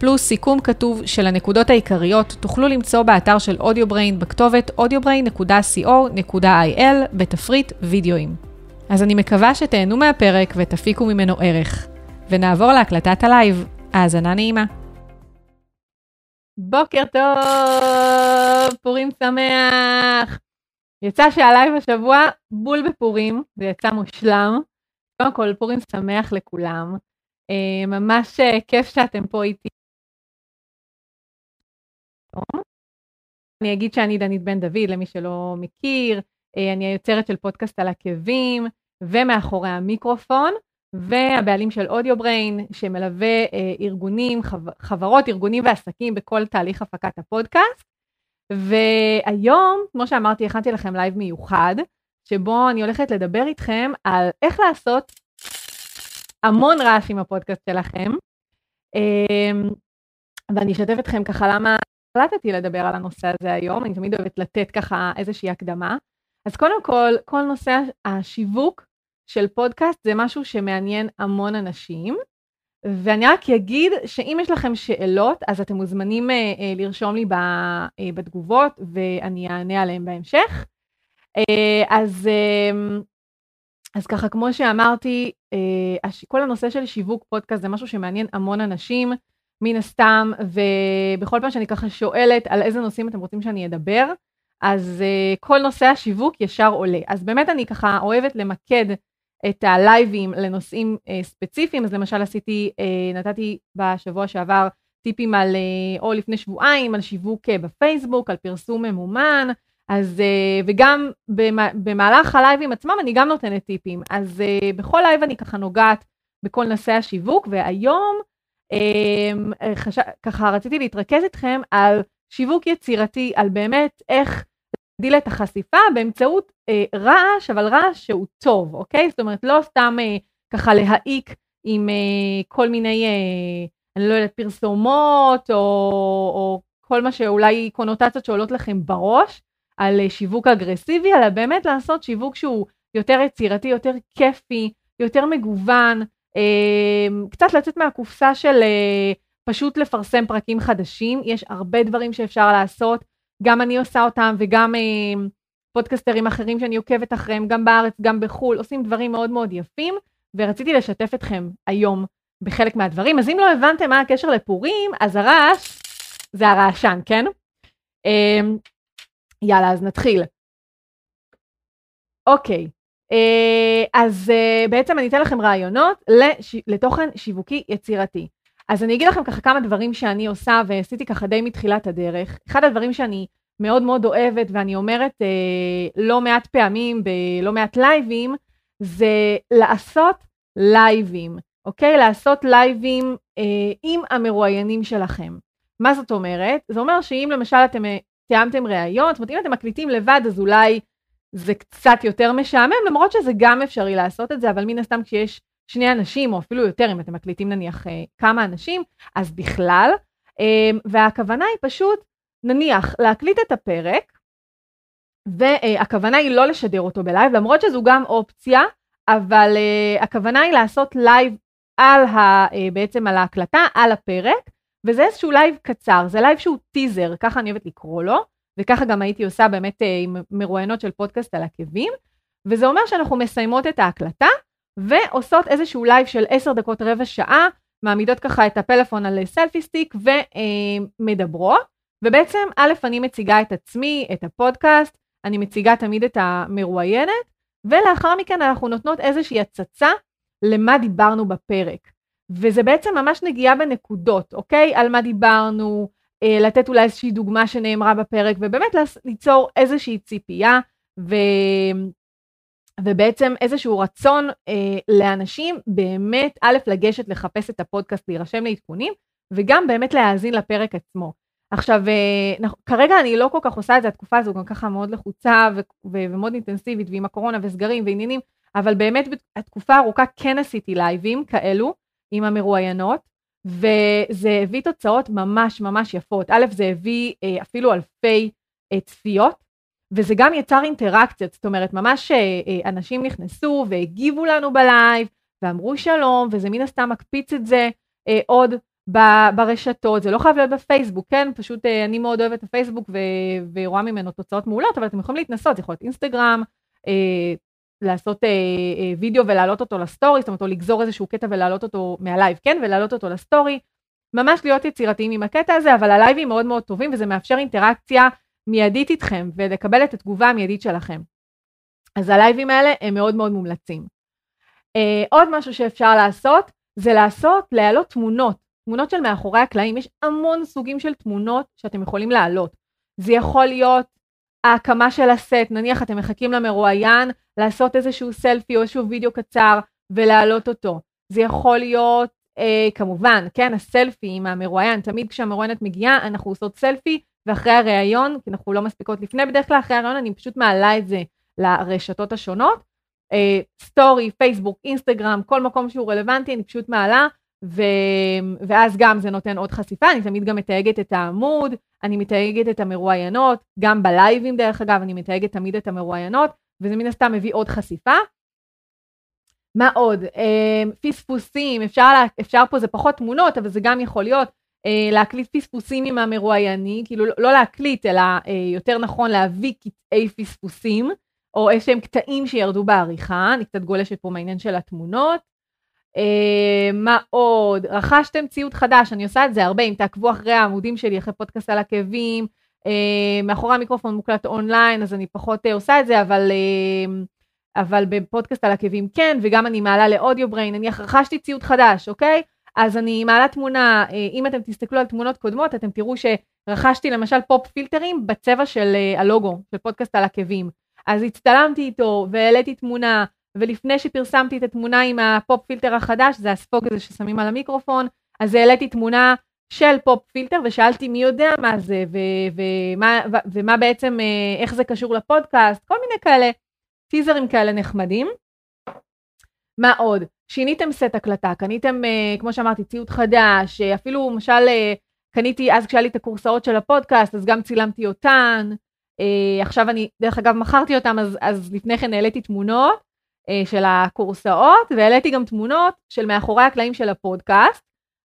פלוס סיכום כתוב של הנקודות העיקריות, תוכלו למצוא באתר של אודיובריין בכתובת audiobrain.co.il בתפריט וידאוים. אז אני מקווה שתהנו מהפרק ותפיקו ממנו ערך. ונעבור להקלטת הלייב. האזנה נעימה. בוקר טוב, פורים שמח. יצא שהלייב השבוע בול בפורים, זה יצא מושלם. קודם כל, פורים שמח לכולם. אה, ממש אה, כיף שאתם פה איתי. אני אגיד שאני דנית בן דוד, למי שלא מכיר, אה, אני היוצרת של פודקאסט על עקבים, ומאחורי המיקרופון, והבעלים של אודיו בריין, שמלווה ארגונים, חברות, ארגונים ועסקים בכל תהליך הפקת הפודקאסט. והיום, כמו שאמרתי, הכנתי לכם לייב מיוחד, שבו אני הולכת לדבר איתכם על איך לעשות המון רעש עם הפודקאסט שלכם. אמ, ואני אשתף אתכם ככה למה החלטתי לדבר על הנושא הזה היום, אני תמיד אוהבת לתת ככה איזושהי הקדמה. אז קודם כל, כל נושא השיווק של פודקאסט זה משהו שמעניין המון אנשים, ואני רק אגיד שאם יש לכם שאלות, אז אתם מוזמנים אה, אה, לרשום לי ב, אה, בתגובות ואני אענה עליהן בהמשך. אה, אז, אה, אז ככה, כמו שאמרתי, אה, כל הנושא של שיווק פודקאסט זה משהו שמעניין המון אנשים, מן הסתם, ובכל פעם שאני ככה שואלת על איזה נושאים אתם רוצים שאני אדבר, אז כל נושא השיווק ישר עולה. אז באמת אני ככה אוהבת למקד את הלייבים לנושאים ספציפיים, אז למשל עשיתי, נתתי בשבוע שעבר טיפים על, או לפני שבועיים, על שיווק בפייסבוק, על פרסום ממומן, אז, אה, וגם במהלך הלייבים עצמם אני גם נותנת טיפים. אז אה, בכל לייב אני ככה נוגעת בכל נושא השיווק, והיום. ככה רציתי להתרכז איתכם על שיווק יצירתי, על באמת איך להגדיל את החשיפה באמצעות uh, רעש, אבל רעש שהוא טוב, אוקיי? זאת אומרת, לא סתם uh, ככה להעיק עם uh, כל מיני, uh, אני לא יודעת, פרסומות, או, או כל מה שאולי קונוטציות שעולות לכם בראש, על אה, שיווק אגרסיבי, אלא באמת לעשות שיווק שהוא יותר יצירתי, יותר כיפי, יותר מגוון, אה, קצת לצאת מהקופסה של אה, פשוט לפרסם פרקים חדשים. יש הרבה דברים שאפשר לעשות, גם אני עושה אותם וגם פודקסטרים אחרים שאני עוקבת אחריהם, גם בארץ, גם בחו"ל, עושים דברים מאוד מאוד יפים, ורציתי לשתף אתכם היום בחלק מהדברים. אז אם לא הבנתם מה הקשר לפורים, אז הרעש זה הרעשן, כן? יאללה, אז נתחיל. אוקיי, אז אה, בעצם אני אתן לכם רעיונות. לתוכן שיווקי יצירתי. אז אני אגיד לכם ככה כמה דברים שאני עושה ועשיתי ככה די מתחילת הדרך. אחד הדברים שאני מאוד מאוד אוהבת ואני אומרת אה, לא מעט פעמים בלא מעט לייבים, זה לעשות לייבים, אוקיי? לעשות לייבים אה, עם המרואיינים שלכם. מה זאת אומרת? זה אומר שאם למשל אתם אה, תיאמתם ראיון, זאת אומרת אם אתם מקליטים לבד אז אולי זה קצת יותר משעמם, למרות שזה גם אפשרי לעשות את זה, אבל מן הסתם כשיש שני אנשים, או אפילו יותר, אם אתם מקליטים נניח אה, כמה אנשים, אז בכלל. אה, והכוונה היא פשוט, נניח, להקליט את הפרק, והכוונה היא לא לשדר אותו בלייב, למרות שזו גם אופציה, אבל אה, הכוונה היא לעשות לייב על ה, בעצם על ההקלטה, על הפרק, וזה איזשהו לייב קצר, זה לייב שהוא טיזר, ככה אני אוהבת לקרוא לו, וככה גם הייתי עושה באמת אה, עם מרואיינות של פודקאסט על עקבים, וזה אומר שאנחנו מסיימות את ההקלטה, ועושות איזשהו לייב של 10 דקות רבע שעה, מעמידות ככה את הפלאפון על סלפי stick ומדברות, ובעצם א', אני מציגה את עצמי, את הפודקאסט, אני מציגה תמיד את המרואיינת, ולאחר מכן אנחנו נותנות איזושהי הצצה למה דיברנו בפרק. וזה בעצם ממש נגיעה בנקודות, אוקיי? על מה דיברנו, לתת אולי איזושהי דוגמה שנאמרה בפרק, ובאמת ליצור איזושהי ציפייה, ו... ובעצם איזשהו רצון אה, לאנשים באמת, א', לגשת לחפש את הפודקאסט, להירשם לעדכונים, וגם באמת להאזין לפרק עצמו. עכשיו, אה, כרגע אני לא כל כך עושה את זה, התקופה הזו גם ככה מאוד לחוצה ומאוד אינטנסיבית, ועם הקורונה וסגרים ועניינים, אבל באמת התקופה הארוכה כן עשיתי לייבים כאלו עם המרואיינות, וזה הביא תוצאות ממש ממש יפות. א', זה הביא אה, אפילו אלפי אה, צפיות, וזה גם יצר אינטראקציות, זאת אומרת, ממש אנשים נכנסו והגיבו לנו בלייב, ואמרו שלום, וזה מן הסתם מקפיץ את זה עוד ברשתות, זה לא חייב להיות בפייסבוק, כן? פשוט אה, אני מאוד אוהבת את הפייסבוק ורואה ממנו תוצאות מעולות, אבל אתם יכולים להתנסות, זה יכול להיות אינסטגרם, אה, לעשות אה, אה, וידאו ולהעלות אותו לסטורי, זאת אומרת, או לגזור איזשהו קטע ולהעלות אותו מהלייב, כן? ולהעלות אותו לסטורי. ממש להיות יצירתיים עם הקטע הזה, אבל הלייבים מאוד מאוד טובים וזה מאפשר אינטראקציה מיידית איתכם ולקבל את התגובה המיידית שלכם. אז הלייבים האלה הם מאוד מאוד מומלצים. אה, עוד משהו שאפשר לעשות זה לעשות, להעלות תמונות תמונות של מאחורי הקלעים, יש המון סוגים של תמונות שאתם יכולים להעלות. זה יכול להיות ההקמה של הסט, נניח אתם מחכים למרואיין לעשות איזשהו סלפי או איזשהו וידאו קצר ולהעלות אותו. זה יכול להיות אה, כמובן, כן, הסלפי עם המרואיין, תמיד כשהמרואיינת מגיעה אנחנו עושות סלפי ואחרי הראיון, כי אנחנו לא מספיקות לפני בדרך כלל, אחרי הראיון אני פשוט מעלה את זה לרשתות השונות. אה, סטורי, פייסבוק, אינסטגרם, כל מקום שהוא רלוונטי, אני פשוט מעלה ו... ואז גם זה נותן עוד חשיפה, אני תמיד גם מתייגת את העמוד, אני מתייגת את המרואיינות, גם בלייבים דרך אגב, אני מתייגת תמיד את המרואיינות, וזה מן הסתם מביא עוד חשיפה. מה עוד? אה, פספוסים, אפשר, לה... אפשר פה, זה פחות תמונות, אבל זה גם יכול להיות אה, להקליט פספוסים עם המרואיינים, כאילו לא להקליט, אלא אה, יותר נכון להביא קטעי פספוסים, או איזשהם קטעים שירדו בעריכה, אני קצת גולשת פה מהעניין של התמונות. אה, מה עוד? רכשתם ציוד חדש, אני עושה את זה הרבה, אם תעקבו אחרי העמודים שלי, אחרי פודקאסט על עקבים, מאחורי המיקרופון מוקלט אונליין, אז אני פחות אה, עושה את זה, אבל, אה, אבל בפודקאסט על עקבים כן, וגם אני מעלה ל Audio Brain, אני רכשתי ציוד חדש, אוקיי? אז אני מעלה תמונה, אם אתם תסתכלו על תמונות קודמות, אתם תראו שרכשתי למשל פופ פילטרים בצבע של הלוגו, של פודקאסט על עקבים. אז הצטלמתי איתו והעליתי תמונה, ולפני שפרסמתי את התמונה עם ה pop filter החדש, זה הספוג הזה ששמים על המיקרופון, אז העליתי תמונה של pop filter ושאלתי מי יודע מה זה ו- ומה, ו- ומה בעצם, אה, איך זה קשור לפודקאסט, כל מיני כאלה טיזרים כאלה נחמדים. מה עוד? שיניתם סט הקלטה, קניתם, אה, כמו שאמרתי, ציוד חדש, אפילו למשל קניתי, אז כשהיה לי את הכורסאות של הפודקאסט, אז גם צילמתי אותן. עכשיו אני, דרך אגב, מכרתי אותן, אז, אז לפני כן העליתי תמונות. אה, של הקורסאות, והעליתי גם תמונות של מאחורי הקלעים של הפודקאסט,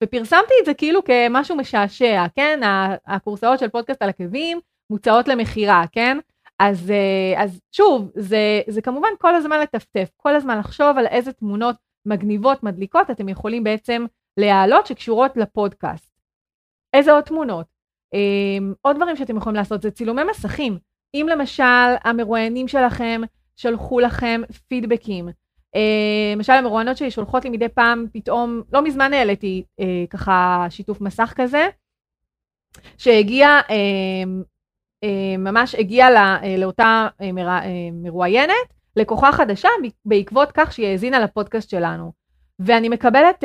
ופרסמתי את זה כאילו כמשהו משעשע, כן? הקורסאות של פודקאסט על עקבים מוצעות למכירה, כן? אז, אה, אז שוב, זה, זה כמובן כל הזמן לטפטף, כל הזמן לחשוב על איזה תמונות מגניבות, מדליקות, אתם יכולים בעצם להעלות שקשורות לפודקאסט. איזה עוד תמונות? אה, עוד דברים שאתם יכולים לעשות זה צילומי מסכים. אם למשל המרואיינים שלכם שלחו לכם פידבקים. אה, למשל המרואיינות שלי שולחות לי מדי פעם פתאום, לא מזמן העליתי אה, ככה שיתוף מסך כזה, שהגיע, אה, ממש הגיע לא, לאותה מרואיינת, לקוחה חדשה בעקבות כך שהיא האזינה לפודקאסט שלנו. ואני מקבלת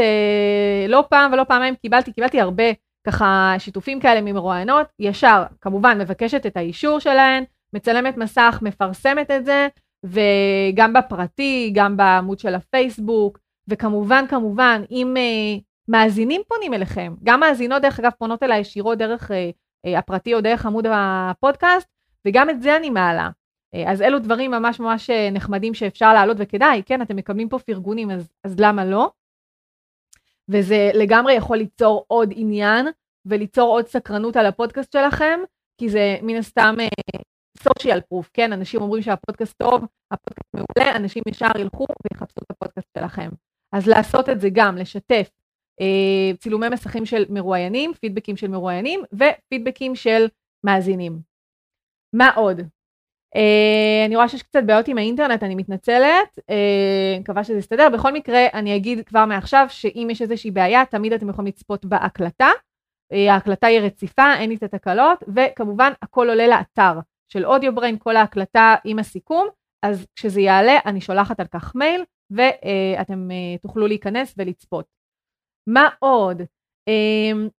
לא פעם ולא פעמיים קיבלתי, קיבלתי הרבה ככה שיתופים כאלה ממרואיינות, ישר כמובן מבקשת את האישור שלהן, מצלמת מסך, מפרסמת את זה, וגם בפרטי, גם בעמוד של הפייסבוק, וכמובן, כמובן, אם uh, מאזינים פונים אליכם, גם מאזינות, דרך אגב, פונות אליי ישירות דרך uh, uh, הפרטי או דרך עמוד הפודקאסט, וגם את זה אני מעלה. Uh, אז אלו דברים ממש ממש נחמדים שאפשר להעלות, וכדאי, כן, אתם מקבלים פה פרגונים, אז, אז למה לא? וזה לגמרי יכול ליצור עוד עניין, וליצור עוד סקרנות על הפודקאסט שלכם, כי זה מן הסתם סושיאל פרוף, כן? אנשים אומרים שהפודקאסט טוב, הפודקאסט מעולה, אנשים ישר ילכו ויחפשו את הפודקאסט שלכם. אז לעשות את זה גם, לשתף אה, צילומי מסכים של מרואיינים, פידבקים של מרואיינים ופידבקים של מאזינים. מה עוד? אה, אני רואה שיש קצת בעיות עם האינטרנט, אני מתנצלת, אה, מקווה שזה יסתדר. בכל מקרה, אני אגיד כבר מעכשיו שאם יש איזושהי בעיה, תמיד אתם יכולים לצפות בהקלטה. אה, ההקלטה היא רציפה, אין לי את התקלות, וכמובן הכל עולה לאתר. של Audio Brain, כל ההקלטה עם הסיכום, אז כשזה יעלה אני שולחת על כך מייל ואתם אה, תוכלו להיכנס ולצפות. מה עוד? אמ,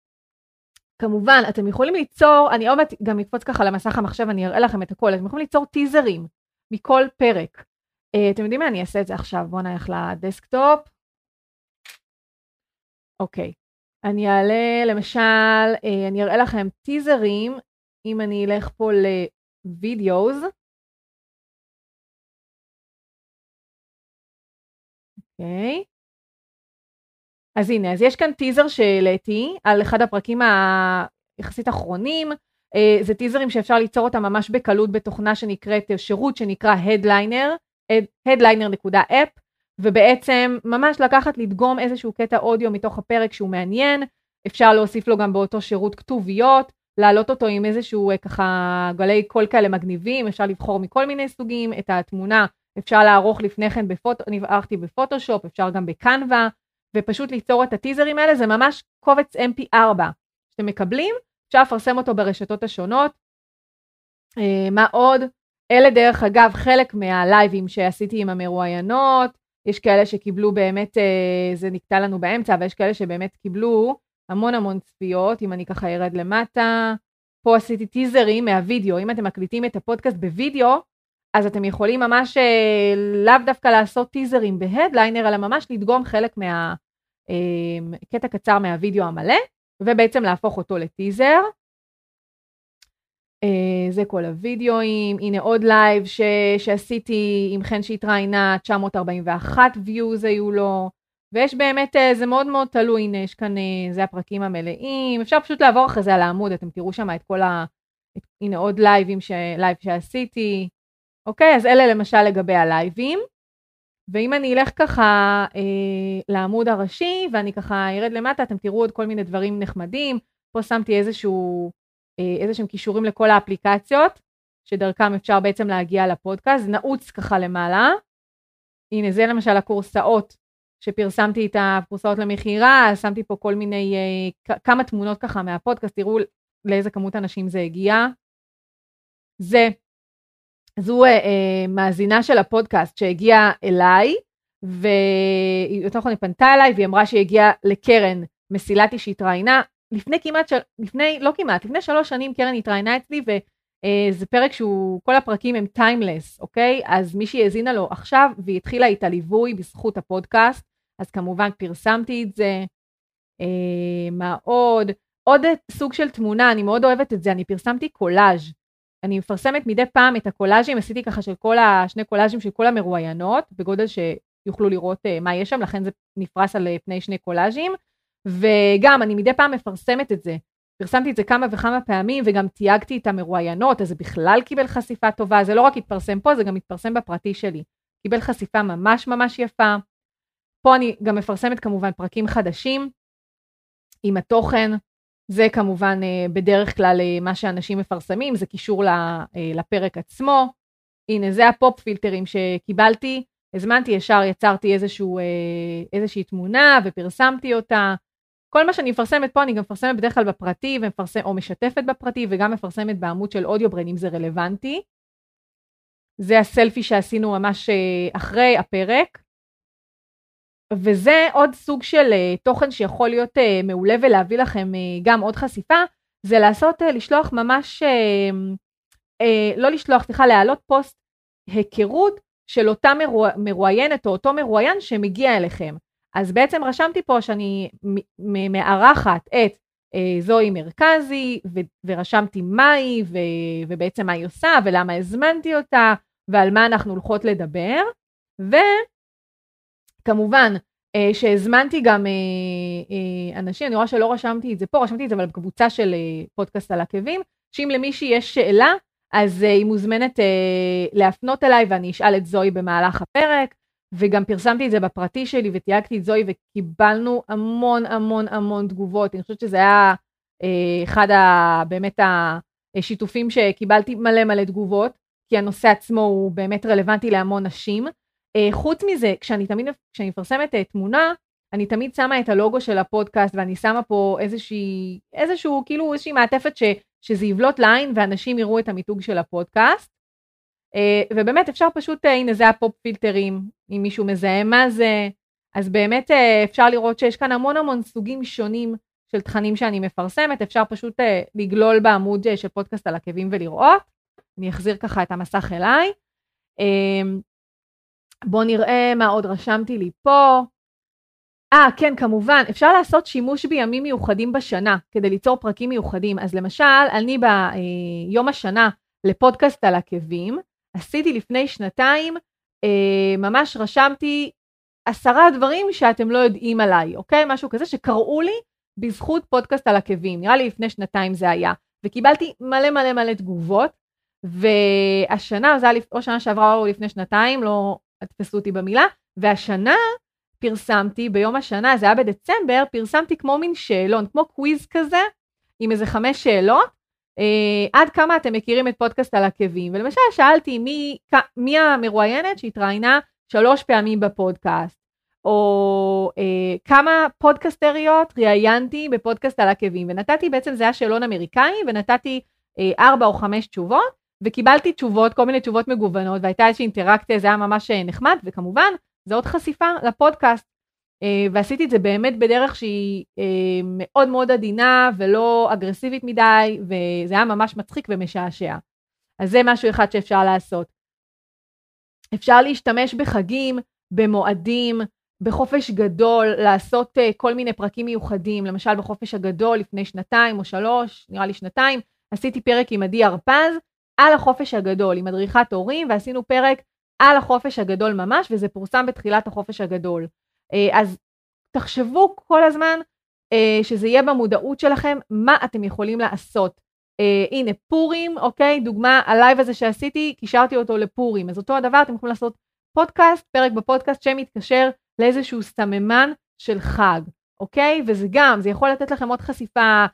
כמובן, אתם יכולים ליצור, אני עוד מעט גם אקפוץ ככה למסך המחשב, אני אראה לכם את הכל, אתם יכולים ליצור טיזרים מכל פרק. אה, אתם יודעים מה? אני אעשה את זה עכשיו. בואו נלך ל desktop. אוקיי. אני אעלה, למשל, uh, אני אראה לכם טיזרים, אם אני אלך פה לוידאוז. אוקיי. Okay. אז הנה, אז יש כאן טיזר שהעליתי על אחד הפרקים היחסית אחרונים. אה, זה טיזרים שאפשר ליצור אותם ממש בקלות בתוכנה שנקראת, אה, שירות שנקרא Headliner, headliner.app, ובעצם ממש לקחת, לדגום איזשהו קטע אודיו מתוך הפרק שהוא מעניין, אפשר להוסיף לו גם באותו שירות כתוביות, להעלות אותו עם איזשהו אה, ככה גלי קול כאלה מגניבים, אפשר לבחור מכל מיני סוגים, את התמונה אפשר לערוך לפני כן, בפוט... אני ערכתי בפוטושופ, אפשר גם בקנווה, ופשוט ליצור את הטיזרים האלה, זה ממש קובץ mp4 שאתם מקבלים, אפשר לפרסם אותו ברשתות השונות. אה, מה עוד? אלה דרך אגב חלק מהלייבים שעשיתי עם המרואיינות, יש כאלה שקיבלו באמת, אה, זה נקטע לנו באמצע, ויש כאלה שבאמת קיבלו המון המון צפיות, אם אני ככה ארד למטה. פה עשיתי טיזרים מהווידאו, אם אתם מקליטים את הפודקאסט בווידאו, אז אתם יכולים ממש אה, לאו דווקא לעשות טיזרים בהדליינר, אלא ממש לדגום חלק מה, אמ, קטע קצר מהווידאו המלא, ובעצם להפוך אותו לטיזר. אה, זה כל הווידאוים, הנה עוד לייב ש... שעשיתי עם חן שהתראיינה, 941 views היו לו, ויש באמת, אה, זה מאוד מאוד תלוי, הנה יש כאן, אה, זה הפרקים המלאים, אפשר פשוט לעבור אחרי זה על העמוד, אתם תראו שם את כל ה... הנה עוד לייבים, ש... לייב שעשיתי, אוקיי, אז אלה למשל לגבי הלייבים. ואם אני אלך ככה אה, לעמוד הראשי ואני ככה ארד למטה, אתם תראו עוד כל מיני דברים נחמדים. פה שמתי איזשהו, אה, איזשהם כישורים לכל האפליקציות, שדרכם אפשר בעצם להגיע לפודקאסט, נעוץ ככה למעלה. הנה זה למשל הקורסאות שפרסמתי את הקורסאות למכירה, שמתי פה כל מיני, אה, כמה תמונות ככה מהפודקאסט, תראו לאיזה כמות אנשים זה הגיע. זה זו אה, אה, מאזינה של הפודקאסט שהגיעה אליי, ויותר נכון היא פנתה אליי והיא אמרה שהיא הגיעה לקרן מסילתי שהתראיינה לפני כמעט, של... לפני, לא כמעט, לפני שלוש שנים קרן התראיינה אצלי וזה אה, פרק שהוא, כל הפרקים הם טיימלס, אוקיי? אז מישהי האזינה לו עכשיו והיא התחילה את הליווי בזכות הפודקאסט, אז כמובן פרסמתי את זה. אה, מה עוד? עוד סוג של תמונה, אני מאוד אוהבת את זה, אני פרסמתי קולאז' אני מפרסמת מדי פעם את הקולאז'ים, עשיתי ככה של כל השני קולאז'ים של כל המרואיינות, בגודל שיוכלו לראות uh, מה יש שם, לכן זה נפרס על uh, פני שני קולאז'ים, וגם אני מדי פעם מפרסמת את זה. פרסמתי את זה כמה וכמה פעמים וגם תייגתי את המרואיינות, אז זה בכלל קיבל חשיפה טובה, זה לא רק התפרסם פה, זה גם התפרסם בפרטי שלי. קיבל חשיפה ממש ממש יפה. פה אני גם מפרסמת כמובן פרקים חדשים עם התוכן, זה כמובן אה, בדרך כלל אה, מה שאנשים מפרסמים, זה קישור אה, לפרק עצמו. הנה, זה הפופ פילטרים שקיבלתי. הזמנתי, ישר יצרתי איזשהו, איזושהי תמונה ופרסמתי אותה. כל מה שאני מפרסמת פה, אני גם מפרסמת בדרך כלל בפרטי, ומפרסם, או משתפת בפרטי, וגם מפרסמת בעמוד של אודיוברן, אם זה רלוונטי. זה הסלפי שעשינו ממש אחרי הפרק. וזה עוד סוג של uh, תוכן שיכול להיות uh, מעולה ולהביא לכם גם עוד חשיפה, זה לעשות, לשלוח ממש, לא לשלוח, סליחה, להעלות פוסט היכרות של אותה מרוא, מרואיינת או אותו מרואיין שמגיע אליכם. אז בעצם רשמתי פה שאני מארחת את uh, זוהי מרכזי, ו- מה היא, ו- ובעצם מה היא עושה, ולמה הזמנתי אותה, ועל מה אנחנו הולכות לדבר. ו- כמובן אה, שהזמנתי גם אה, אה, אנשים, אני רואה שלא רשמתי את זה פה, רשמתי את זה אבל בקבוצה של אה, פודקאסט על עקבים, שאם למישהי יש שאלה, אז אה, היא מוזמנת אה, להפנות אליי ואני אשאל את זוהי במהלך הפרק, וגם פרסמתי את זה בפרטי שלי ותייגתי את זוהי וקיבלנו המון המון המון תגובות, אני חושבת שזה היה אה, אחד ה... באמת השיתופים שקיבלתי מלא מלא תגובות, כי הנושא עצמו הוא באמת רלוונטי להמון נשים. Uh, חוץ מזה, כשאני תמיד, כשאני מפרסמת uh, תמונה, אני תמיד שמה את הלוגו של הפודקאסט ואני שמה פה איזושהי, איזשהו, כאילו איזושהי מעטפת ש, שזה יבלוט לעין ואנשים יראו את המיתוג של הפודקאסט. Uh, ובאמת אפשר פשוט, uh, הנה זה הפופ פילטרים, אם מישהו מזהה מה זה, אז באמת uh, אפשר לראות שיש כאן המון המון סוגים שונים של תכנים שאני מפרסמת, אפשר פשוט אה, לגלול בעמוד אה, של פודקאסט על עקבים ולראות. אני אחזיר ככה את המסך אליי. אה, בואו נראה מה עוד רשמתי לי פה. אה, כן, כמובן, אפשר לעשות שימוש בימים מיוחדים בשנה כדי ליצור פרקים מיוחדים. אז למשל, אני ביום השנה לפודקאסט על עקבים, עשיתי לפני שנתיים, אה, ממש רשמתי עשרה דברים שאתם לא יודעים עליי, אוקיי? משהו כזה שקראו לי בזכות פודקאסט על עקבים. נראה לי לפני שנתיים זה היה. וקיבלתי מלא מלא מלא תגובות, והשנה, זה היה או שנה שעברה או לפני שנתיים, לא תתפסו אותי במילה, והשנה פרסמתי ביום השנה, זה היה בדצמבר, פרסמתי כמו מין שאלון, כמו קוויז כזה, עם איזה חמש שאלות, עד כמה אתם מכירים את פודקאסט על עקבים. ולמשל שאלתי מי, מי המרואיינת שהתראיינה שלוש פעמים בפודקאסט, או אה, כמה פודקסטריות ראיינתי בפודקאסט על עקבים, ונתתי בעצם, זה היה שאלון אמריקאי, ונתתי אה, ארבע או חמש תשובות, וקיבלתי תשובות, כל מיני תשובות מגוונות, והייתה איזושהי אינטראקציה, זה היה ממש אה, נחמד, וכמובן, זה עוד חשיפה לפודקאסט. Uh, ועשיתי את זה באמת בדרך שהיא uh, מאוד מאוד עדינה ולא אגרסיבית מדי, וזה היה ממש מצחיק ומשעשע. אז זה משהו אחד שאפשר לעשות. אפשר להשתמש בחגים, במועדים, בחופש גדול, לעשות uh, כל מיני פרקים מיוחדים, למשל בחופש הגדול לפני שנתיים או שלוש, נראה לי שנתיים, עשיתי פרק עם עדי הרפז על החופש הגדול, עם מדריכת הורים, ועשינו פרק על החופש הגדול ממש, וזה פורסם בתחילת החופש הגדול. אה, אז תחשבו כל הזמן אה, שזה יהיה במודעות שלכם, מה אתם יכולים לעשות. אה, הנה, פורים, אוקיי? דוגמה, הלייב הזה שעשיתי, קישרתי אותו לפורים. אז אותו הדבר, אתם יכולים לעשות פודקאסט, פרק בפודקאסט שמתקשר לאיזשהו סממן של חג, אוקיי? וזה גם, זה יכול לתת לכם עוד חשיפה,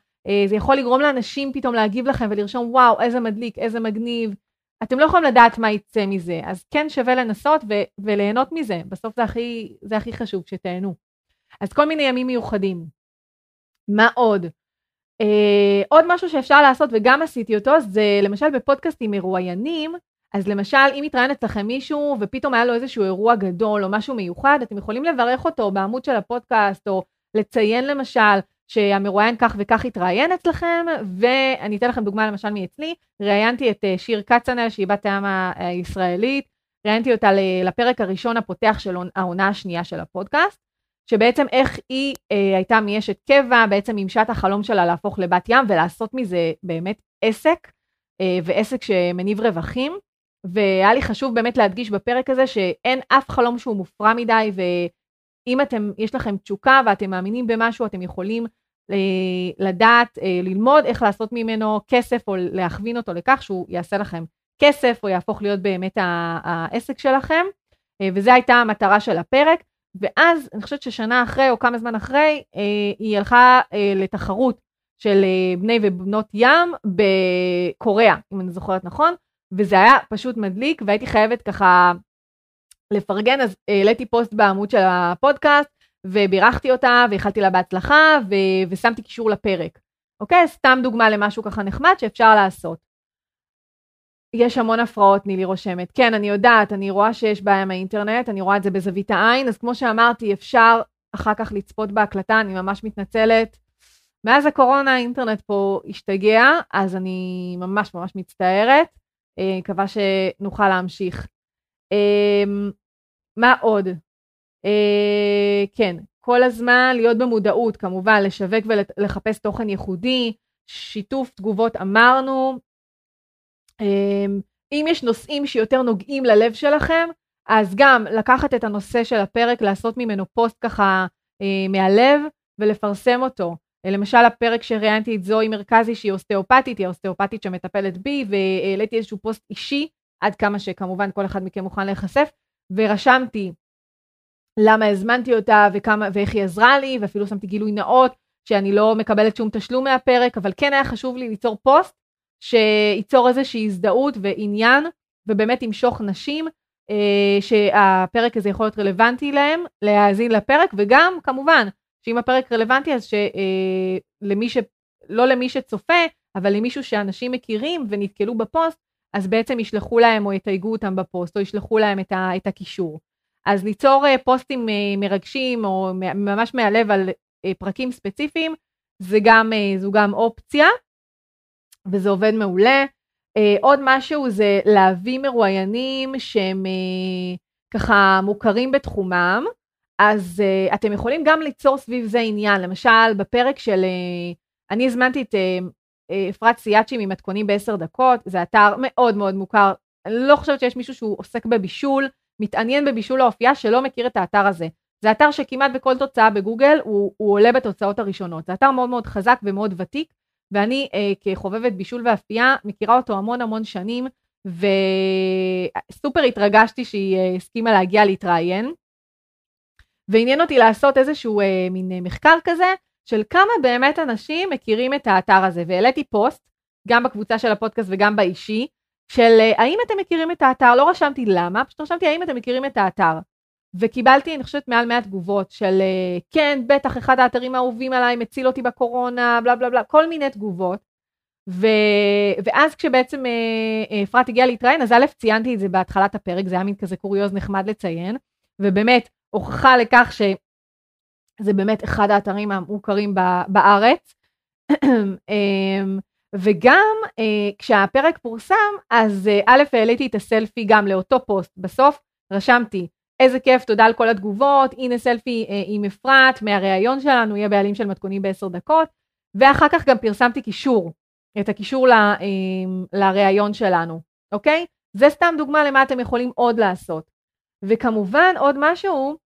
זה יכול לגרום לאנשים פתאום להגיב לכם ולרשום, וואו, איזה מדליק, איזה מגניב, אתם לא יכולים לדעת מה יצא מזה, אז כן שווה לנסות ו- וליהנות מזה, בסוף זה הכי, זה הכי חשוב, שתהנו. אז כל מיני ימים מיוחדים. מה עוד? אה, עוד משהו שאפשר לעשות, וגם עשיתי אותו, זה למשל בפודקאסטים מרואיינים, אז למשל, אם מתראיין אצלכם מישהו ופתאום היה לו איזשהו אירוע גדול או משהו מיוחד, אתם יכולים לברך אותו בעמוד של הפודקאסט, או לציין למשל שהמרואיין כך וכך התראיין אצלכם, ואני אתן לכם דוגמה למשל מאצלי, ראיינתי את אה, שיר קצנל, שהיא בת העם הישראלית, ראיינתי אותה לפרק הראשון הפותח של העונה השנייה של הפודקאסט, שבעצם איך היא אה, הייתה מאשת קבע, בעצם מימשה את החלום שלה להפוך לבת ים ולעשות מזה באמת עסק, אה, ועסק שמניב רווחים. והיה לי חשוב באמת להדגיש בפרק הזה שאין אף חלום שהוא מופרע מדי, ואם אתם, יש לכם תשוקה ואתם מאמינים במשהו, אתם יכולים אה, לדעת, אה, ללמוד איך לעשות ממנו כסף או להכווין אותו לכך שהוא יעשה לכם כסף או יהפוך להיות באמת העסק שלכם. אה, וזו הייתה המטרה של הפרק. ואז אני חושבת ששנה אחרי או כמה זמן אחרי היא הלכה לתחרות של בני ובנות ים בקוריאה, אם אני זוכרת נכון, וזה היה פשוט מדליק והייתי חייבת ככה לפרגן, אז העליתי פוסט בעמוד של הפודקאסט ובירכתי אותה ואיחלתי לה בהצלחה ו- ושמתי קישור לפרק. אוקיי? סתם דוגמה למשהו ככה נחמד שאפשר לעשות. יש המון הפרעות, נילי רושמת. כן, אני יודעת, אני רואה שיש בעיה עם האינטרנט, אני רואה את זה בזווית העין, אז כמו שאמרתי, אפשר אחר כך לצפות בהקלטה, אני ממש מתנצלת. מאז הקורונה האינטרנט פה השתגע, אז אני ממש ממש מצטערת. אה, מקווה שנוכל להמשיך. אה, מה עוד? אה, כן, כל הזמן להיות במודעות, כמובן, לשווק ולחפש תוכן ייחודי, שיתוף תגובות אמרנו. אה, אם יש נושאים שיותר נוגעים ללב שלכם, אז גם לקחת את הנושא של הפרק, לעשות ממנו פוסט ככה אה, מהלב ולפרסם אותו. למשל הפרק שראיינתי את זוהי מרכזי שהיא אוסטאופטית, היא האוסטאופטית שמטפלת בי, והעליתי איזשהו פוסט אישי, עד כמה שכמובן כל אחד מכם מוכן להיחשף, ורשמתי למה הזמנתי אותה וכמה, ואיך היא עזרה לי, ואפילו שמתי גילוי נאות, שאני לא מקבלת שום תשלום מהפרק, אבל כן היה חשוב לי ליצור פוסט שייצור איזושהי הזדהות ועניין, ובאמת ימשוך נשים, אה, שהפרק הזה יכול להיות רלוונטי להם, להאזין לפרק, וגם כמובן, שאם הפרק רלוונטי, אז שלמי אה, ש... לא למי שצופה, אבל למישהו שאנשים מכירים ונתקלו בפוסט, אז בעצם ישלחו להם או יתייגו אותם בפוסט, או ישלחו להם את, ה... את הקישור. אז ליצור אה, פוסטים אה, מרגשים או ממש מהלב על אה, פרקים ספציפיים, זה גם, זו גם אופציה, וזה עובד מעולה. עוד משהו זה להביא מרואיינים שהם ככה מוכרים בתחומם, אז אתם יכולים גם ליצור סביב זה עניין. למשל, בפרק של... אני הזמנתי את אפרת סיאצ'י ממתכונים בעשר דקות, זה אתר מאוד מאוד מוכר. אני לא חושבת שיש מישהו שהוא עוסק בבישול, מתעניין בבישול האופייה, שלא מכיר את האתר הזה. זה אתר שכמעט בכל תוצאה בגוגל הוא, הוא עולה בתוצאות הראשונות. זה אתר מאוד מאוד חזק ומאוד ותיק, ואני uh, כחובבת בישול ואפייה מכירה אותו המון המון שנים, וסופר התרגשתי שהיא uh, הסכימה להגיע להתראיין. ועניין אותי לעשות איזשהו אה, מין אה, מחקר כזה, של כמה באמת אנשים מכירים את האתר הזה, והעליתי פוסט, גם בקבוצה של הפודקאסט וגם באישי, של אה, האם אתם מכירים את האתר, לא רשמתי למה, פשוט רשמתי האם אתם מכירים את האתר. וקיבלתי, אני חושבת, מעל 100 תגובות של אה, כן, בטח אחד האתרים האהובים עליי מציל אותי בקורונה, בלה בלה בלה, כל מיני תגובות. ו... ואז כשבעצם אה, אפרת הגיעה להתראיין, אז א', ציינתי את זה בהתחלת הפרק, זה היה מין כזה קוריוז נחמד לציין, ובאמת, הוכחה לכך שזה באמת אחד האתרים המוכרים בארץ. וגם אה, כשהפרק פורסם, אז אה, א', העליתי את הסלפי גם לאותו פוסט. בסוף רשמתי, איזה כיף, תודה על כל התגובות, הנה סלפי אה, עם אפרת מהראיון שלנו, יהיה בעלים של מתכונים בעשר דקות, ואחר כך גם פרסמתי קישור, את הקישור ל, לראיון שלנו, אוקיי? זה סתם דוגמה למה אתם יכולים עוד לעשות. וכמובן עוד משהו,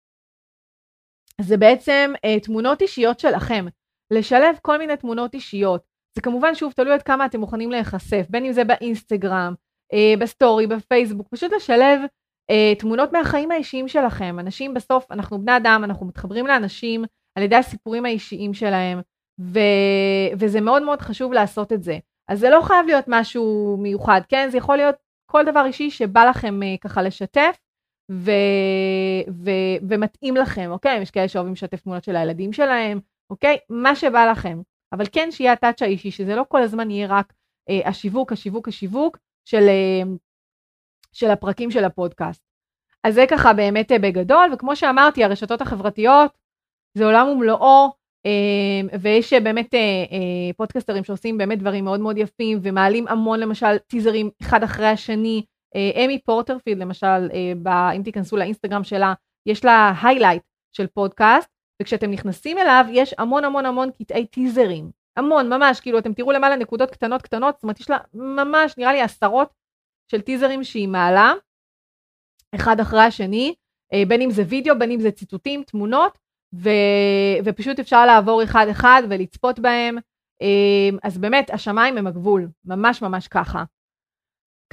זה בעצם אה, תמונות אישיות שלכם. לשלב כל מיני תמונות אישיות. זה כמובן שוב תלוי עד כמה אתם מוכנים להיחשף, בין אם זה באינסטגרם, אה, בסטורי, בפייסבוק, פשוט לשלב אה, תמונות מהחיים האישיים שלכם. אנשים בסוף, אנחנו בני אדם, אנחנו מתחברים לאנשים על ידי הסיפורים האישיים שלהם, ו... וזה מאוד מאוד חשוב לעשות את זה. אז זה לא חייב להיות משהו מיוחד, כן? זה יכול להיות כל דבר אישי שבא לכם אה, ככה לשתף, ו... ו... ומתאים לכם, אוקיי? יש כאלה שאוהבים לשתף תמונות של הילדים שלהם, אוקיי? מה שבא לכם. אבל כן שיהיה הטאצ' האישי, שזה לא כל הזמן יהיה רק אה, השיווק, השיווק, השיווק של, אה, של הפרקים של הפודקאסט. אז זה ככה באמת אה, בגדול, וכמו שאמרתי, הרשתות החברתיות זה עולם ומלואו, אה, ויש אה, באמת אה, אה, פודקסטרים שעושים באמת דברים מאוד מאוד יפים, ומעלים המון למשל טיזרים אחד אחרי השני, אה, Amy Porterfield למשל, אה, אם תיכנסו לאינסטגרם שלה, יש לה highlight של פודקאסט, וכשאתם נכנסים אליו יש המון המון המון קטעי טיזרים. המון, ממש, כאילו אתם תראו למעלה נקודות קטנות קטנות, זאת אומרת יש לה ממש, נראה לי עשרות של טיזרים שהיא מעלה, אחד אחרי השני, אה, בין אם זה וידאו, בין אם זה ציטוטים, תמונות, ו... ופשוט אפשר לעבור אחד אחד ולצפות בהם. אז באמת, השמיים הם הגבול, ממש ממש ככה.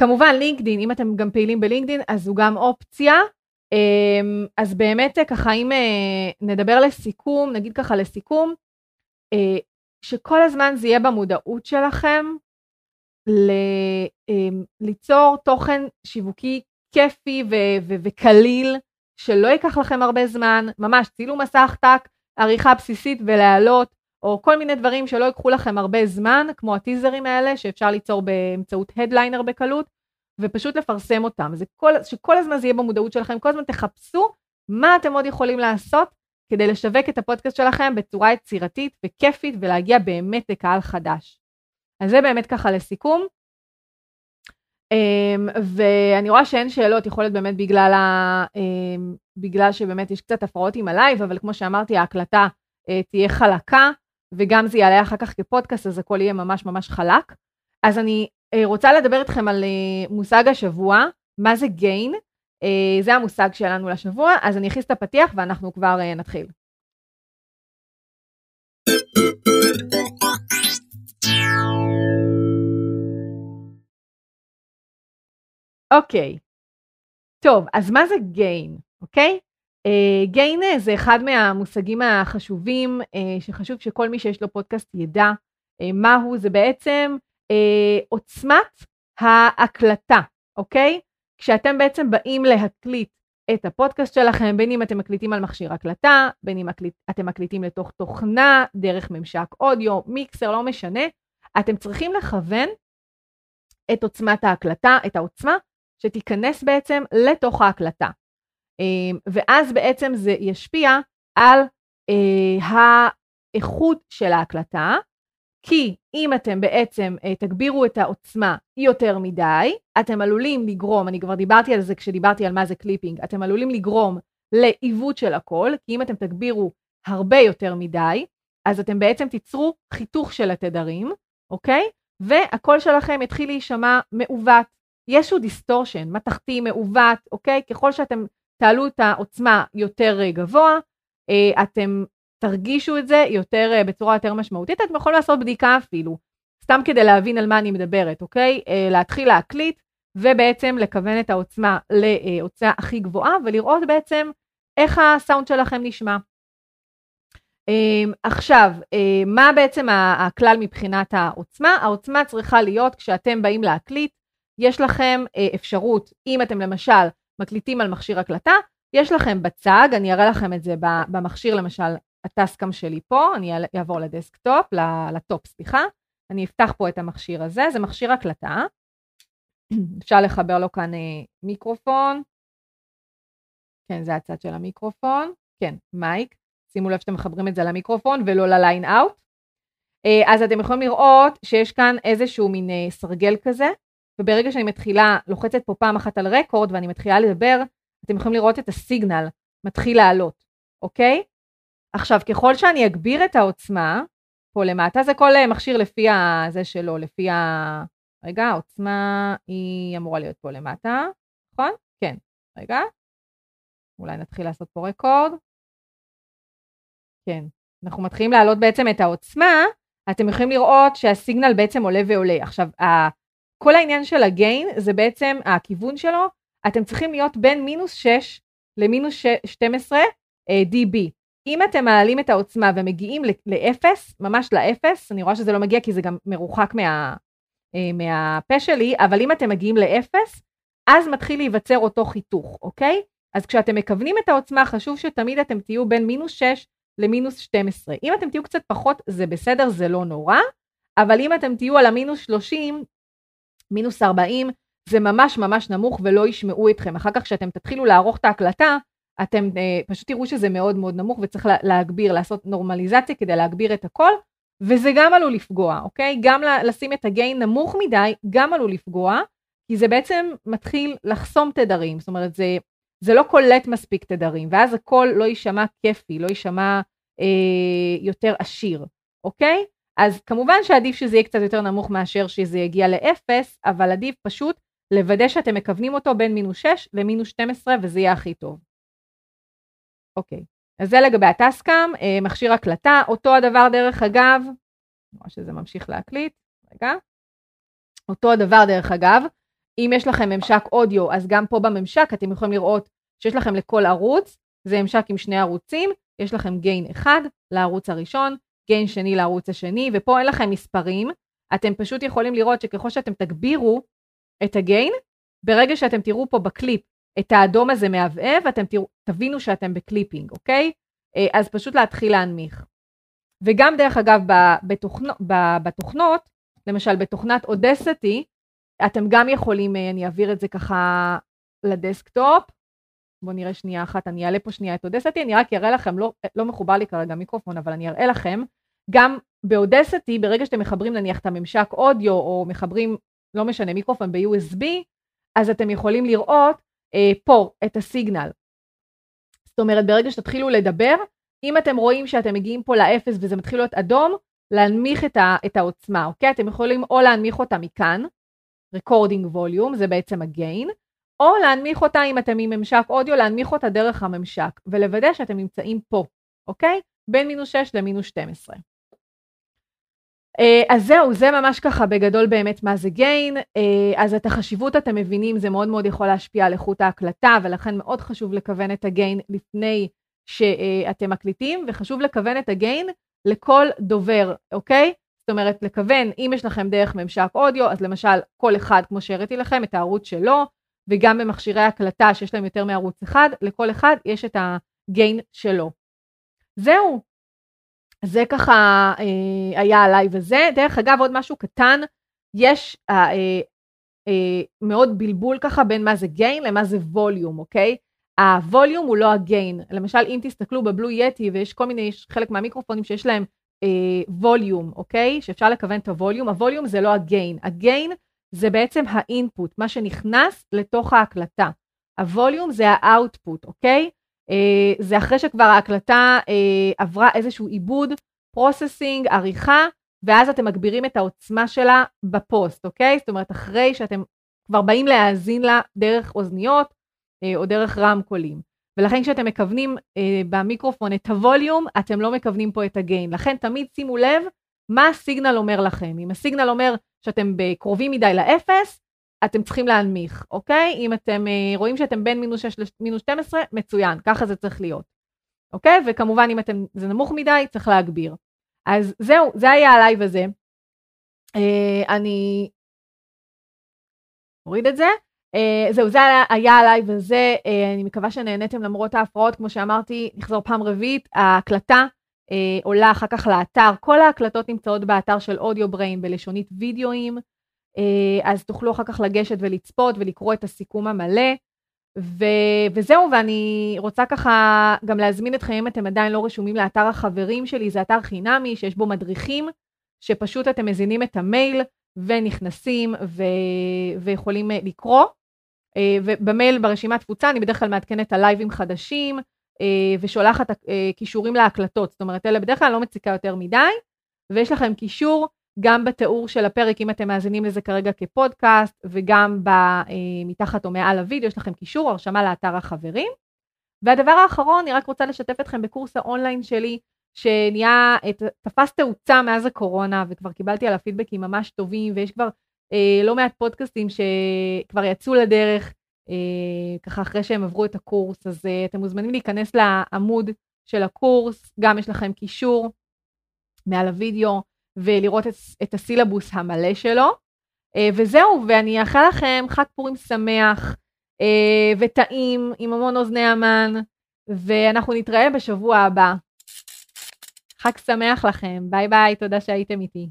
כמובן לינקדין, אם אתם גם פעילים בלינקדין, אז הוא גם אופציה. אמ, אז באמת ככה אם אה, נדבר לסיכום, נגיד ככה לסיכום, אה, שכל הזמן זה יהיה במודעות שלכם ל- אמ, ליצור תוכן שיווקי כיפי ו- ו- וקליל, שלא ייקח לכם הרבה זמן, ממש צילום מסך טק, עריכה בסיסית ולהעלות, או כל מיני דברים שלא ייקחו לכם הרבה זמן, כמו הטיזרים האלה שאפשר ליצור באמצעות הדליינר בקלות, ופשוט לפרסם אותם. זה כל, שכל הזמן זה יהיה במודעות שלכם, כל הזמן תחפשו מה אתם עוד יכולים לעשות כדי לשווק את הפודקאסט שלכם בצורה יצירתית וכיפית ולהגיע באמת לקהל חדש. אז זה באמת ככה לסיכום. אמ, ואני רואה שאין שאלות, יכול להיות באמת בגלל, ה, אמ, בגלל שבאמת יש קצת הפרעות עם הלייב, אבל כמו שאמרתי, ההקלטה אה, תהיה חלקה, וגם זה יעלה אחר כך כפודקאסט, אז הכל יהיה ממש ממש חלק. אז אני רוצה לדבר איתכם על אה, מושג השבוע, מה זה gain, אה, זה המושג שלנו לשבוע, אז אני אכניס את הפתיח ואנחנו כבר נתחיל. אוקיי, okay. טוב, אז מה זה גיין, אוקיי? Okay? גיין uh, זה אחד מהמושגים החשובים uh, שחשוב שכל מי שיש לו פודקאסט ידע uh, מהו, זה בעצם uh, עוצמת ההקלטה, אוקיי? כשאתם בעצם באים להקליט את הפודקאסט שלכם, בין אם אתם מקליטים על מכשיר הקלטה, בין אם מקליט, אתם מקליטים לתוך תוכנה, דרך ממשק אודיו, מיקסר, לא משנה, אתם צריכים לכוון את עוצמת ההקלטה, את העוצמה שתיכנס בעצם לתוך ההקלטה. אמ, ואז בעצם זה ישפיע על אה, האיכות של ההקלטה, כי אם אתם בעצם אה, תגבירו את העוצמה יותר מדי, אתם עלולים לגרום, אני כבר דיברתי על זה כשדיברתי על מה זה clipping, אתם עלולים לגרום לעיוות של הקול, כי אם אתם תגבירו הרבה יותר מדי, אז אתם בעצם תיצרו חיתוך של התדרים, אוקיי? והקול שלכם יתחיל להישמע מעוות. יש איזשהו distortion, מתכתי, מעוות, אוקיי? ככל שאתם תעלו את העוצמה יותר אה, גבוה, אה, אתם תרגישו את זה יותר, אה, בצורה יותר משמעותית. אתם יכולים לעשות בדיקה אפילו, סתם כדי להבין על מה אני מדברת, אוקיי? להתחיל להקליט ובעצם לכוון את העוצמה לעוצמה הכי גבוהה ולראות בעצם איך הסאונד שלכם נשמע. עכשיו, מה בעצם הכלל מבחינת העוצמה? העוצמה צריכה להיות כשאתם באים להקליט, יש לכם אפשרות, אם אתם למשל מקליטים על מכשיר הקלטה, יש לכם בצג, אני אראה לכם את זה במכשיר למשל, ה Tascam שלי פה, אני אעבור ל desktop, ל top, סליחה, אני אפתח פה את המכשיר הזה, זה מכשיר הקלטה, אפשר לחבר לו כאן אה, מיקרופון, כן, זה הצד של המיקרופון, כן, מייק, שימו לב שאתם מחברים את זה למיקרופון ולא לליין אאוט. אה, אז אתם יכולים לראות שיש כאן איזשהו מין אה, סרגל כזה, וברגע שאני מתחילה, לוחצת פה פעם אחת על רקורד ואני מתחילה לדבר, אתם יכולים לראות את הסיגנל מתחיל לעלות, אוקיי? עכשיו, ככל שאני אגביר את העוצמה, פה למטה, זה כל אה, מכשיר לפי הזה שלו, לפי ה... רגע, העוצמה היא אמורה להיות פה למטה, נכון? כן. רגע. אולי נתחיל לעשות פה רקורד. כן. אנחנו מתחילים להעלות בעצם את העוצמה, אתם יכולים לראות שהסיגנל בעצם עולה ועולה. עכשיו, כל העניין של הגיין זה בעצם הכיוון שלו, אתם צריכים להיות בין מינוס 6 למינוס 12 uh, dB. אם אתם מעלים את העוצמה ומגיעים לאפס, ממש לאפס, אני רואה שזה לא מגיע כי זה גם מרוחק מה, uh, מהפה שלי, אבל אם אתם מגיעים לאפס, אז מתחיל להיווצר אותו חיתוך, אוקיי? אז כשאתם מכוונים את העוצמה, חשוב שתמיד אתם תהיו בין מינוס 6 למינוס 12. אם אתם תהיו קצת פחות, זה בסדר, זה לא נורא, אבל אם אתם תהיו על המינוס 30, מינוס 40, זה ממש ממש נמוך ולא ישמעו אתכם. אחר כך כשאתם תתחילו לערוך את ההקלטה, אתם אה, פשוט תראו שזה מאוד מאוד נמוך וצריך להגביר, לעשות נורמליזציה כדי להגביר את הכל, וזה גם עלול לפגוע, אוקיי? גם לשים את הגיין נמוך מדי, גם עלול לפגוע, כי זה בעצם מתחיל לחסום תדרים, זאת אומרת, זה, זה לא קולט מספיק תדרים, ואז הקול לא יישמע כיפי, לא יישמע אה, יותר עשיר, אוקיי? אז כמובן שעדיף שזה יהיה קצת יותר נמוך מאשר שזה יגיע לאפס, אבל עדיף פשוט לוודא שאתם מכוונים אותו בין מינוס 6 למינוס 12 וזה יהיה הכי טוב. אוקיי, אז זה לגבי הטסקאם, אה, מכשיר הקלטה, אותו הדבר דרך אגב, אני רואה שזה ממשיך להקליט, רגע, אותו הדבר דרך אגב, אם יש לכם ממשק אודיו, אז גם פה בממשק אתם יכולים לראות שיש לכם לכל ערוץ, זה ממשק עם שני ערוצים, יש לכם גיין אחד לערוץ הראשון, גיין שני לערוץ השני, ופה אין לכם מספרים, אתם פשוט יכולים לראות שככל שאתם תגבירו את הגיין, ברגע שאתם תראו פה בקליפ את האדום הזה מהבהב, אתם תראו, תבינו שאתם ב clipping, אוקיי? אה, אז פשוט להתחיל להנמיך. וגם דרך אגב בתוכנו, בתוכנות, למשל בתוכנת Audacity, אתם גם יכולים, אה, אני אעביר את זה ככה ל desktop, בואו נראה שנייה אחת, אני אעלה פה שנייה את Audacity, אני רק אראה לכם, לא, לא מחובר לי כרגע מיקרופון, אבל אני אראה לכם, גם ב Audacity, ברגע שאתם מחברים נניח את הממשק אודיו, או מחברים, לא משנה, מיקרופון ב-USB, אז אתם יכולים לראות אה, פה את הסיגנל. זאת אומרת, ברגע שתתחילו לדבר, אם אתם רואים שאתם מגיעים פה לאפס וזה מתחיל להיות אדום, להנמיך את, ה, את העוצמה, אוקיי? אתם יכולים או להנמיך אותה מכאן, recording volume, זה בעצם הגיין, או להנמיך אותה אם אתם עם ממשק אודיו, להנמיך אותה דרך הממשק, ולוודא שאתם נמצאים פה, אוקיי? בין מינוס 6 למינוס 12. אה, אז זהו, זה ממש ככה בגדול באמת מה זה גיין. אה, אז את החשיבות אתם מבינים, זה מאוד מאוד יכול להשפיע על איכות ההקלטה, ולכן מאוד חשוב לכוון את הגיין לפני שאתם מקליטים, וחשוב לכוון את הגיין לכל דובר, אוקיי? זאת אומרת, לכוון, אם יש לכם דרך ממשק אודיו, אז למשל, כל אחד, כמו שהראיתי לכם, את הערוץ שלו, וגם במכשירי הקלטה שיש להם יותר מערוץ אחד, לכל אחד יש את הגיין שלו. זהו. זה ככה אה, היה הלייב הזה. דרך אגב, עוד משהו קטן, יש אה, אה, אה, מאוד בלבול ככה בין מה זה gain למה זה volume, אוקיי? ה volume הוא לא ה gain. למשל, אם תסתכלו ב Blue Yeti ויש כל מיני, יש חלק מהמיקרופונים שיש להם volume, אוקיי? שאפשר לכוון את הווליום. הווליום זה לא הגיין. הגיין זה בעצם ה input, מה שנכנס לתוך ההקלטה. ה volume זה ה output, אוקיי? אה, זה אחרי שכבר ההקלטה אה, עברה איזשהו עיבוד, processing, עריכה, ואז אתם מגבירים את העוצמה שלה בפוסט, אוקיי? זאת אומרת, אחרי שאתם כבר באים להאזין לה דרך אוזניות אה, או דרך רמקולים. ולכן כשאתם מכוונים אה, במיקרופון את ה volume, אתם לא מכוונים פה את ה gain. לכן תמיד שימו לב מה ה signal אומר לכם. אם ה signal אומר שאתם קרובים מדי לאפס, אתם צריכים להנמיך, אוקיי? אם אתם אה, רואים שאתם בין מינוס 6 למינוס 12, מצוין, ככה זה צריך להיות. אוקיי? וכמובן אם אתם, זה נמוך מדי, צריך להגביר. אז זהו, זה היה הלייב הזה. אה, אני אוריד את זה. אה, זהו, זה היה הלייב הזה, אה, אני מקווה שנהניתם למרות ההפרעות, כמו שאמרתי, נחזור פעם רביעית, ההקלטה uh, עולה אחר כך לאתר, כל ההקלטות נמצאות באתר של אודיו בריין בלשונית וידאוים, אז תוכלו אחר כך לגשת ולצפות ולקרוא את הסיכום המלא. ו- וזהו, ואני רוצה ככה גם להזמין אתכם, אם אתם עדיין לא רשומים לאתר החברים שלי, זה אתר חינמי שיש בו מדריכים, שפשוט אתם מזינים את המייל ונכנסים ו- ויכולים לקרוא. אה, ובמייל ברשימת תפוצה אני בדרך כלל מעדכנת על לייבים חדשים אה, ושולחת אה, כישורים להקלטות, זאת אומרת אלה בדרך כלל לא מציקה יותר מדי, ויש לכם קישור גם בתיאור של הפרק אם אתם מאזינים לזה כרגע כפודקאסט וגם מתחת או מעל הוידאו יש לכם קישור הרשמה לאתר החברים. והדבר האחרון אני רק רוצה לשתף אתכם בקורס האונליין שלי שנהיה, תפס תאוצה מאז הקורונה וכבר קיבלתי עליו פידבקים ממש טובים ויש כבר אה, לא מעט פודקאסטים שכבר יצאו לדרך, אה, ככה אחרי שהם עברו את הקורס, אז אה, אתם מוזמנים להיכנס לעמוד של הקורס, גם יש לכם קישור מעל הוידאו, ולראות את, את הסילבוס המלא שלו. אה, וזהו, ואני אאחל לכם חג פורים שמח אה, וטעים עם המון אוזני המן, ואנחנו נתראה בשבוע הבא. חג שמח לכם, ביי ביי, תודה שהייתם איתי.